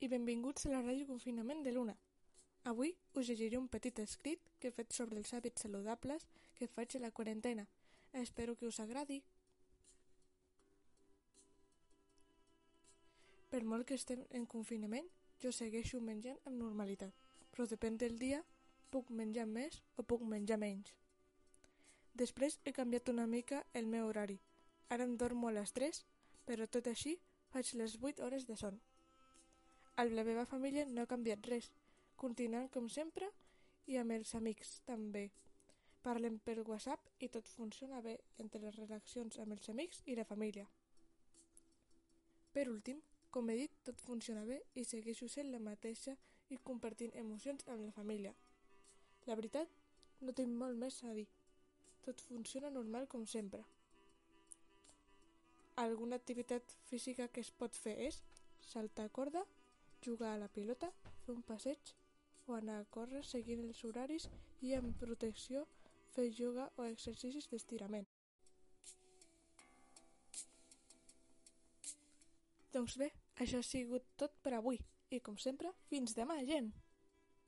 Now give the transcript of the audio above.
i benvinguts a la ràdio confinament de l'Una. Avui us llegiré un petit escrit que he fet sobre els hàbits saludables que faig a la quarantena. Espero que us agradi. Per molt que estem en confinament, jo segueixo menjant amb normalitat, però depèn del dia, puc menjar més o puc menjar menys. Després he canviat una mica el meu horari. Ara em dormo a les 3, però tot així faig les 8 hores de son. Amb la meva família no ha canviat res, continuant com sempre i amb els amics també. Parlem per WhatsApp i tot funciona bé entre les relacions amb els amics i la família. Per últim, com he dit, tot funciona bé i segueixo sent la mateixa i compartint emocions amb la família. La veritat, no tinc molt més a dir. Tot funciona normal com sempre. Alguna activitat física que es pot fer és saltar corda, jugar a la pilota, fer un passeig o anar a córrer seguint els horaris i amb protecció fer yoga o exercicis d'estirament. Doncs bé, això ha sigut tot per avui i com sempre, fins demà, gent!